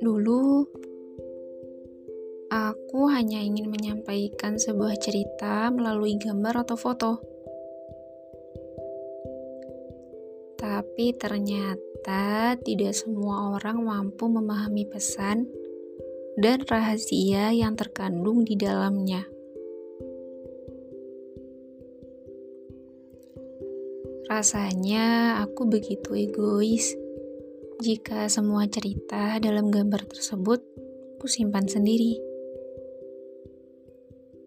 Dulu, aku hanya ingin menyampaikan sebuah cerita melalui gambar atau foto. Tapi ternyata tidak semua orang mampu memahami pesan dan rahasia yang terkandung di dalamnya. Rasanya aku begitu egois jika semua cerita dalam gambar tersebut ku simpan sendiri.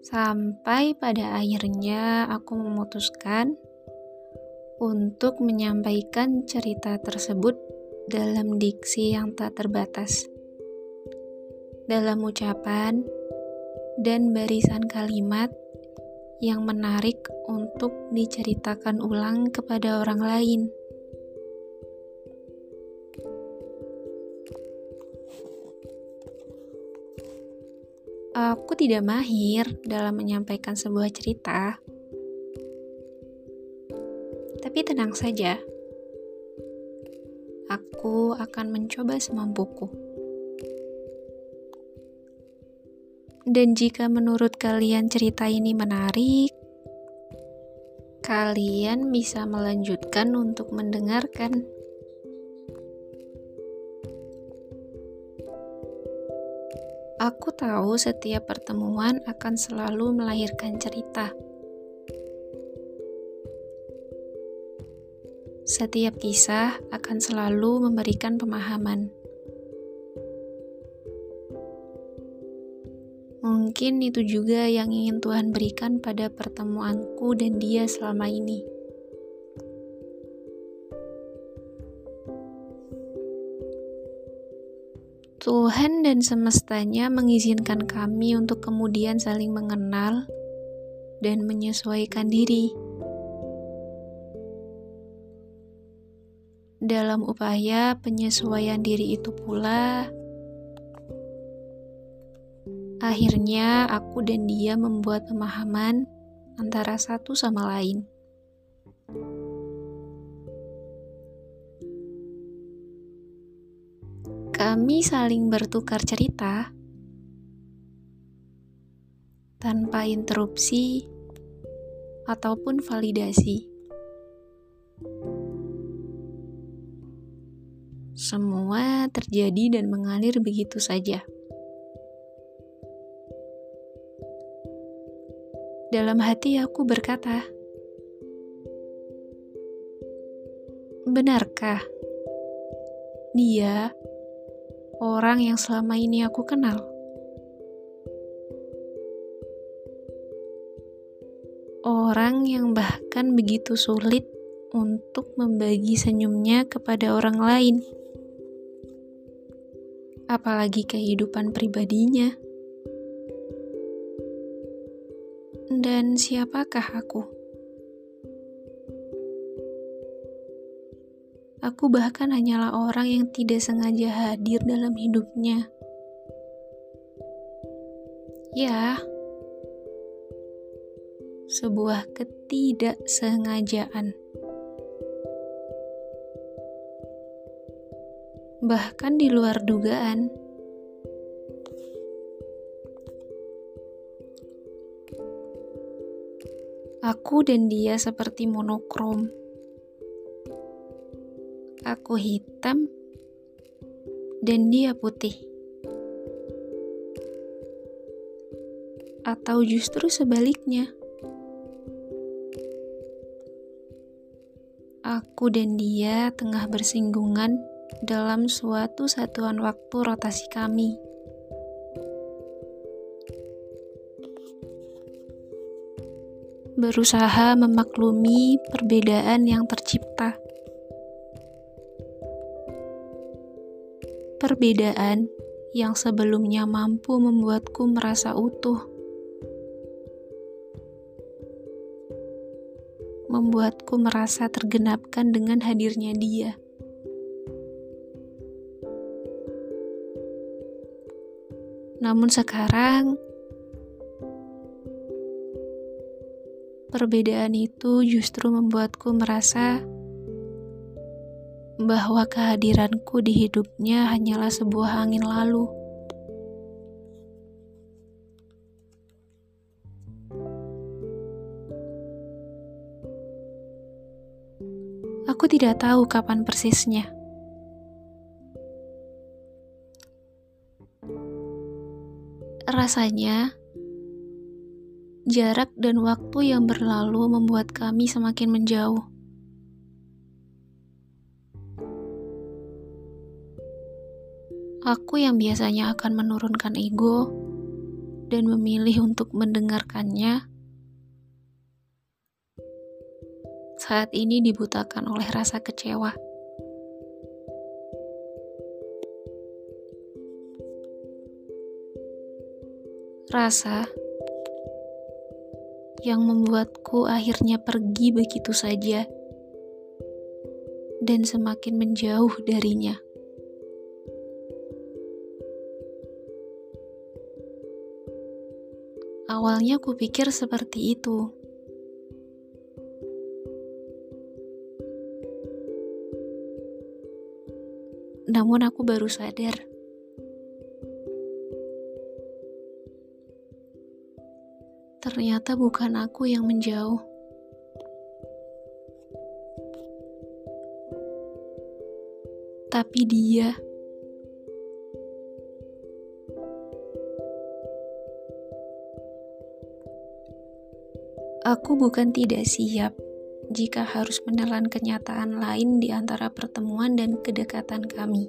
Sampai pada akhirnya aku memutuskan untuk menyampaikan cerita tersebut dalam diksi yang tak terbatas. Dalam ucapan dan barisan kalimat yang menarik untuk diceritakan ulang kepada orang lain. Aku tidak mahir dalam menyampaikan sebuah cerita, tapi tenang saja, aku akan mencoba semampuku. Dan jika menurut kalian cerita ini menarik, kalian bisa melanjutkan untuk mendengarkan. Aku tahu setiap pertemuan akan selalu melahirkan cerita. Setiap kisah akan selalu memberikan pemahaman. Mungkin itu juga yang ingin Tuhan berikan pada pertemuanku dan Dia selama ini. Tuhan dan semestanya mengizinkan kami untuk kemudian saling mengenal dan menyesuaikan diri. Dalam upaya penyesuaian diri itu pula, akhirnya aku dan dia membuat pemahaman antara satu sama lain. Kami saling bertukar cerita tanpa interupsi ataupun validasi. Semua terjadi dan mengalir begitu saja. Dalam hati aku berkata, "Benarkah dia orang yang selama ini aku kenal. Orang yang bahkan begitu sulit untuk membagi senyumnya kepada orang lain, apalagi kehidupan pribadinya. Dan siapakah aku? Aku bahkan hanyalah orang yang tidak sengaja hadir dalam hidupnya. Ya, sebuah ketidaksengajaan. Bahkan di luar dugaan. Aku dan dia seperti monokrom aku hitam dan dia putih. Atau justru sebaliknya. Aku dan dia tengah bersinggungan dalam suatu satuan waktu rotasi kami. Berusaha memaklumi perbedaan yang tercipta. Perbedaan yang sebelumnya mampu membuatku merasa utuh, membuatku merasa tergenapkan dengan hadirnya dia. Namun sekarang, perbedaan itu justru membuatku merasa bahwa kehadiranku di hidupnya hanyalah sebuah angin lalu. Aku tidak tahu kapan persisnya. Rasanya, jarak dan waktu yang berlalu membuat kami semakin menjauh. Aku yang biasanya akan menurunkan ego dan memilih untuk mendengarkannya saat ini dibutakan oleh rasa kecewa. Rasa yang membuatku akhirnya pergi begitu saja dan semakin menjauh darinya. Awalnya kupikir seperti itu. Namun aku baru sadar. Ternyata bukan aku yang menjauh. Tapi dia. Aku bukan tidak siap jika harus menelan kenyataan lain di antara pertemuan dan kedekatan kami.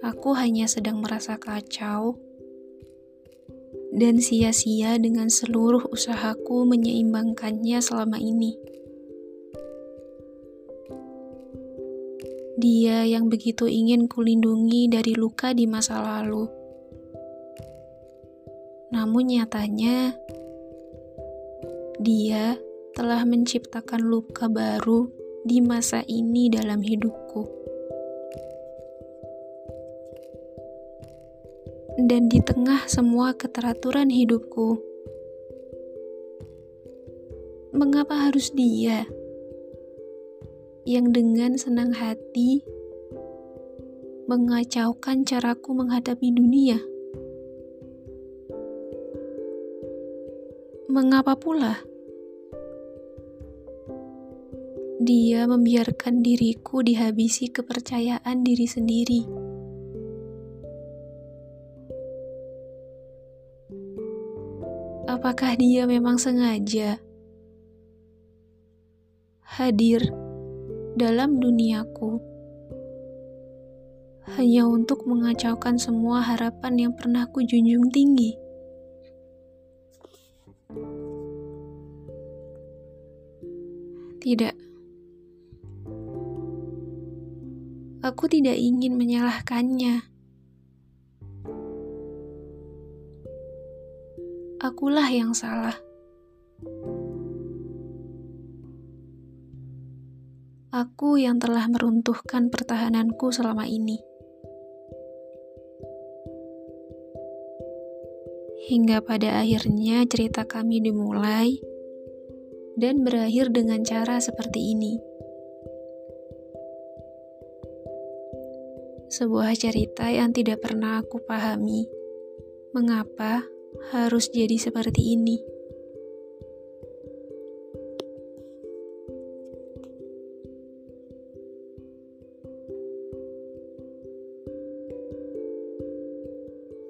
Aku hanya sedang merasa kacau dan sia-sia dengan seluruh usahaku menyeimbangkannya selama ini. Dia yang begitu ingin kulindungi dari luka di masa lalu. Namun nyatanya, dia telah menciptakan luka baru di masa ini dalam hidupku. Dan di tengah semua keteraturan hidupku, mengapa harus dia yang dengan senang hati mengacaukan caraku menghadapi dunia? Mengapa pula? Dia membiarkan diriku dihabisi kepercayaan diri sendiri. Apakah dia memang sengaja hadir dalam duniaku hanya untuk mengacaukan semua harapan yang pernah ku junjung tinggi? Tidak. Aku tidak ingin menyalahkannya. Akulah yang salah. Aku yang telah meruntuhkan pertahananku selama ini. Hingga pada akhirnya cerita kami dimulai dan berakhir dengan cara seperti ini. Sebuah cerita yang tidak pernah aku pahami, mengapa harus jadi seperti ini.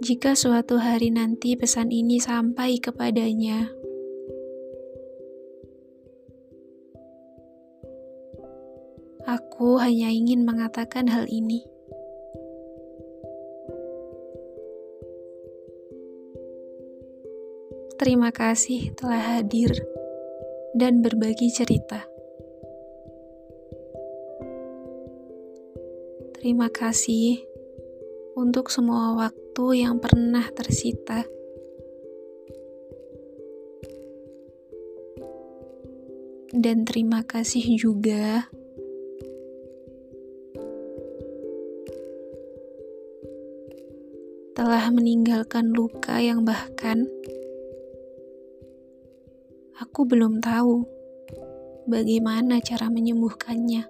Jika suatu hari nanti pesan ini sampai kepadanya, Aku hanya ingin mengatakan hal ini. Terima kasih telah hadir dan berbagi cerita. Terima kasih untuk semua waktu yang pernah tersita. Dan terima kasih juga telah meninggalkan luka yang bahkan aku belum tahu bagaimana cara menyembuhkannya.